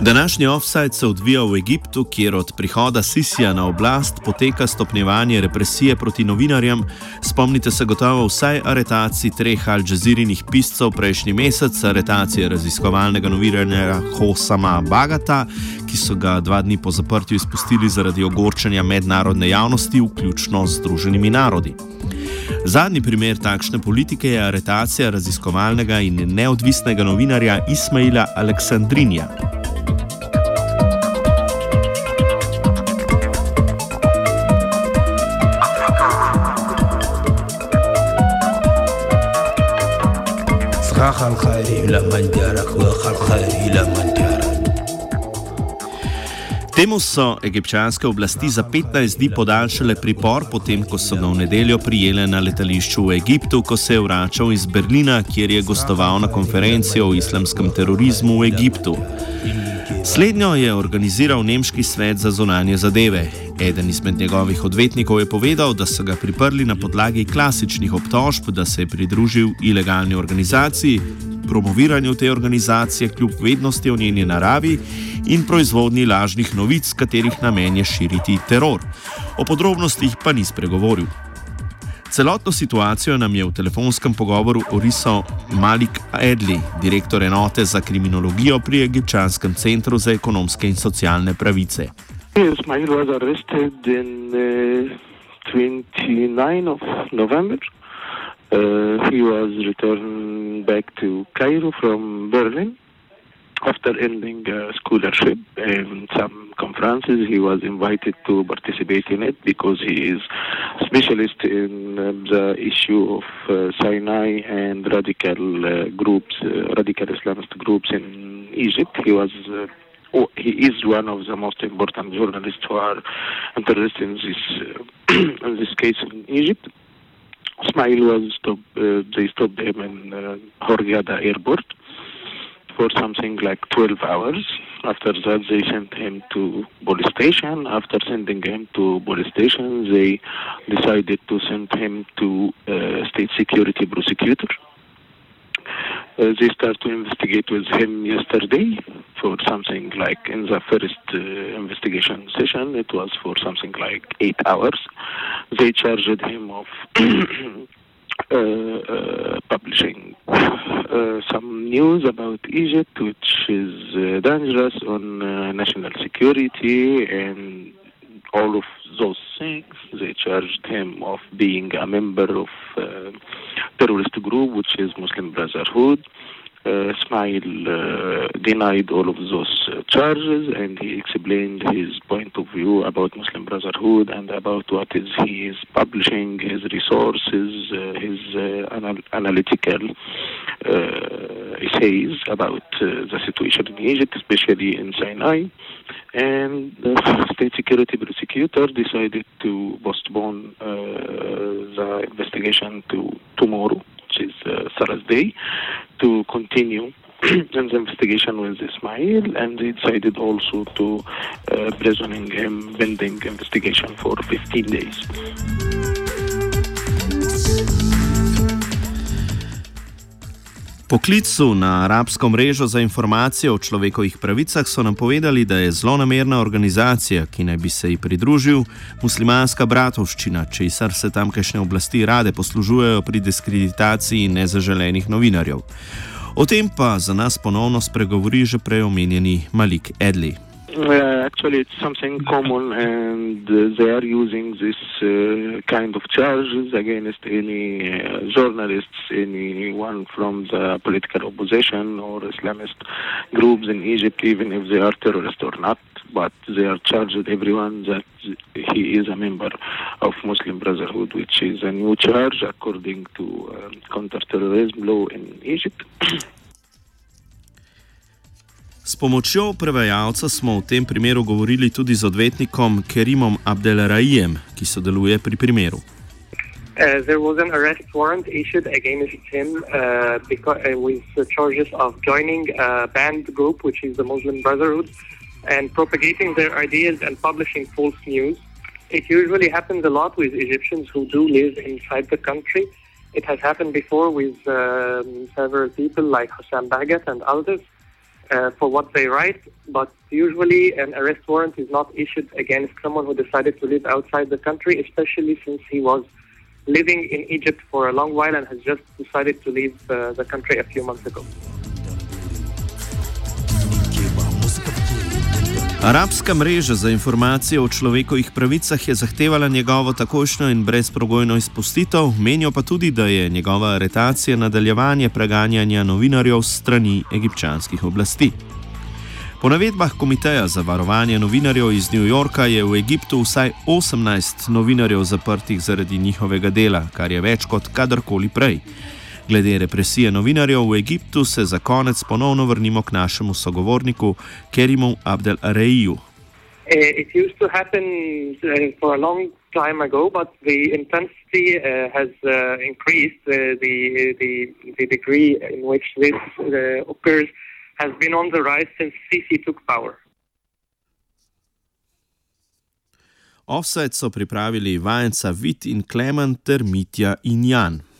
Današnji offside se odvija v Egiptu, kjer od prihoda Sisija na oblast poteka stopnjevanje represije proti novinarjem. Spomnite se gotovo vsaj aretacij treh al-Jazirinih piscev prejšnji mesec, aretacije raziskovalnega novinarja Hosama Bagata, ki so ga dva dni po zaprtju izpustili zaradi ogorčanja mednarodne javnosti, vključno z Združenimi narodi. Zadnji primer takšne politike je aretacija raziskovalnega in neodvisnega novinarja Ismaila Aleksandrinja. Zahal khairi ila manjarak wa khal khairi ila manjarak Temu so egipčanske oblasti za 15 dni podaljšale pripor, potem ko so ga v nedeljo prijele na letališču v Egiptu, ko se je vračal iz Berlina, kjer je gostoval na konferenci o islamskem terorizmu v Egiptu. Slednjo je organiziral Nemški svet za zonanje zadeve. Eden izmed njegovih odvetnikov je povedal, da so ga priprli na podlagi klasičnih obtožb, da se je pridružil ilegalni organizaciji, promoviranju te organizacije kljub vednosti o njeni naravi in proizvodnji lažnih novic, katerih namen je širiti teror. O podrobnostih pa ni spregovoril. Celotno situacijo nam je v telefonskem pogovoru orisal Malik Edli, direktor enote za kriminologijo pri Egipčanskem centru za ekonomske in socialne pravice. Ismail was arrested in uh, 29 of November. Uh, he was returned back to Cairo from Berlin. after ending uh, scholarship and some conferences, he was invited to participate in it because he is specialist in uh, the issue of uh, Sinai and radical uh, groups, uh, radical Islamist groups in Egypt. He was. Oh, he is one of the most important journalists who are interested in this in this case in Egypt. Ismail was stopped. they stopped him in uh, Hurghada airport for something like 12 hours. After that, they sent him to police station. After sending him to police station, they decided to send him to uh, state security prosecutor. Uh, they started to investigate with him yesterday for something like in the first uh, investigation session. It was for something like eight hours. They charged him of uh, uh, publishing uh, some news about Egypt, which is uh, dangerous on national security and all of those things. They charged him of being a member of uh, terrorist group, which is Muslim Brotherhood. Uh, Ismail uh, denied all of those uh, charges and he explained his point of view about Muslim Brotherhood and about what is he is publishing, his resources, uh, his uh, anal- analytical uh, essays about the situation in Egypt, especially in Sinai. And the state security prosecutor decided to postpone the investigation to tomorrow which is uh, Thursday, to continue in the investigation with Ismail, and they decided also to uh, prisoning him pending investigation for 15 days. Po klicu na arabsko mrežo za informacije o človekovih pravicah so nam povedali, da je zelo namerna organizacija, ki naj bi se ji pridružil, muslimanska bratovščina, česar se tamkajšnje oblasti rade poslužujejo pri diskreditaciji nezaželenih novinarjev. O tem pa za nas ponovno spregovori že prej omenjeni Malik Edli. Uh, actually, it's something common, and uh, they are using this uh, kind of charges against any uh, journalists, anyone from the political opposition or Islamist groups in Egypt, even if they are terrorists or not. But they are charged everyone that he is a member of Muslim Brotherhood, which is a new charge according to uh, counterterrorism law in Egypt. S pomočjo prevajalca smo v tem primeru govorili tudi z odvetnikom Kerimom Abdelrajem, ki sodeluje pri primeru. Uh, there was an arrest warrant issued against him uh, because, uh, with charges of joining a banned group, which is the Muslim Brotherhood, and propagating their ideas and publishing false news. It usually happens a lot with Egyptians who do live inside the country. It has happened before with um, several people like Hussam Bagat and others uh, for what they write, but usually an arrest warrant is not issued against someone who decided to live outside the country, especially since he was living in Egypt for a long while and has just decided to leave uh, the country a few months ago. Arabska mreža za informacije o človekovih pravicah je zahtevala njegovo takošno in brezprogojno izpustitev, menijo pa tudi, da je njegova aretacija nadaljevanje preganjanja novinarjev strani egipčanskih oblasti. Po navedbah Komiteja za varovanje novinarjev iz New Yorka je v Egiptu vsaj 18 novinarjev zaprtih zaradi njihovega dela, kar je več kot kadarkoli prej. Glede represije novinarjev v Egiptu se za konec ponovno vrnimo k našemu sogovorniku Kerimu Abdel Areiju. Eh, it used to happen uh, for a long time ago, but the intensity uh, has uh, increased. Uh, the, the, the degree in which this uh, occurs has been on the rise since Sisi took power. Offset so pripravili vajenca Vit in Klemen ter Mitja in Jan.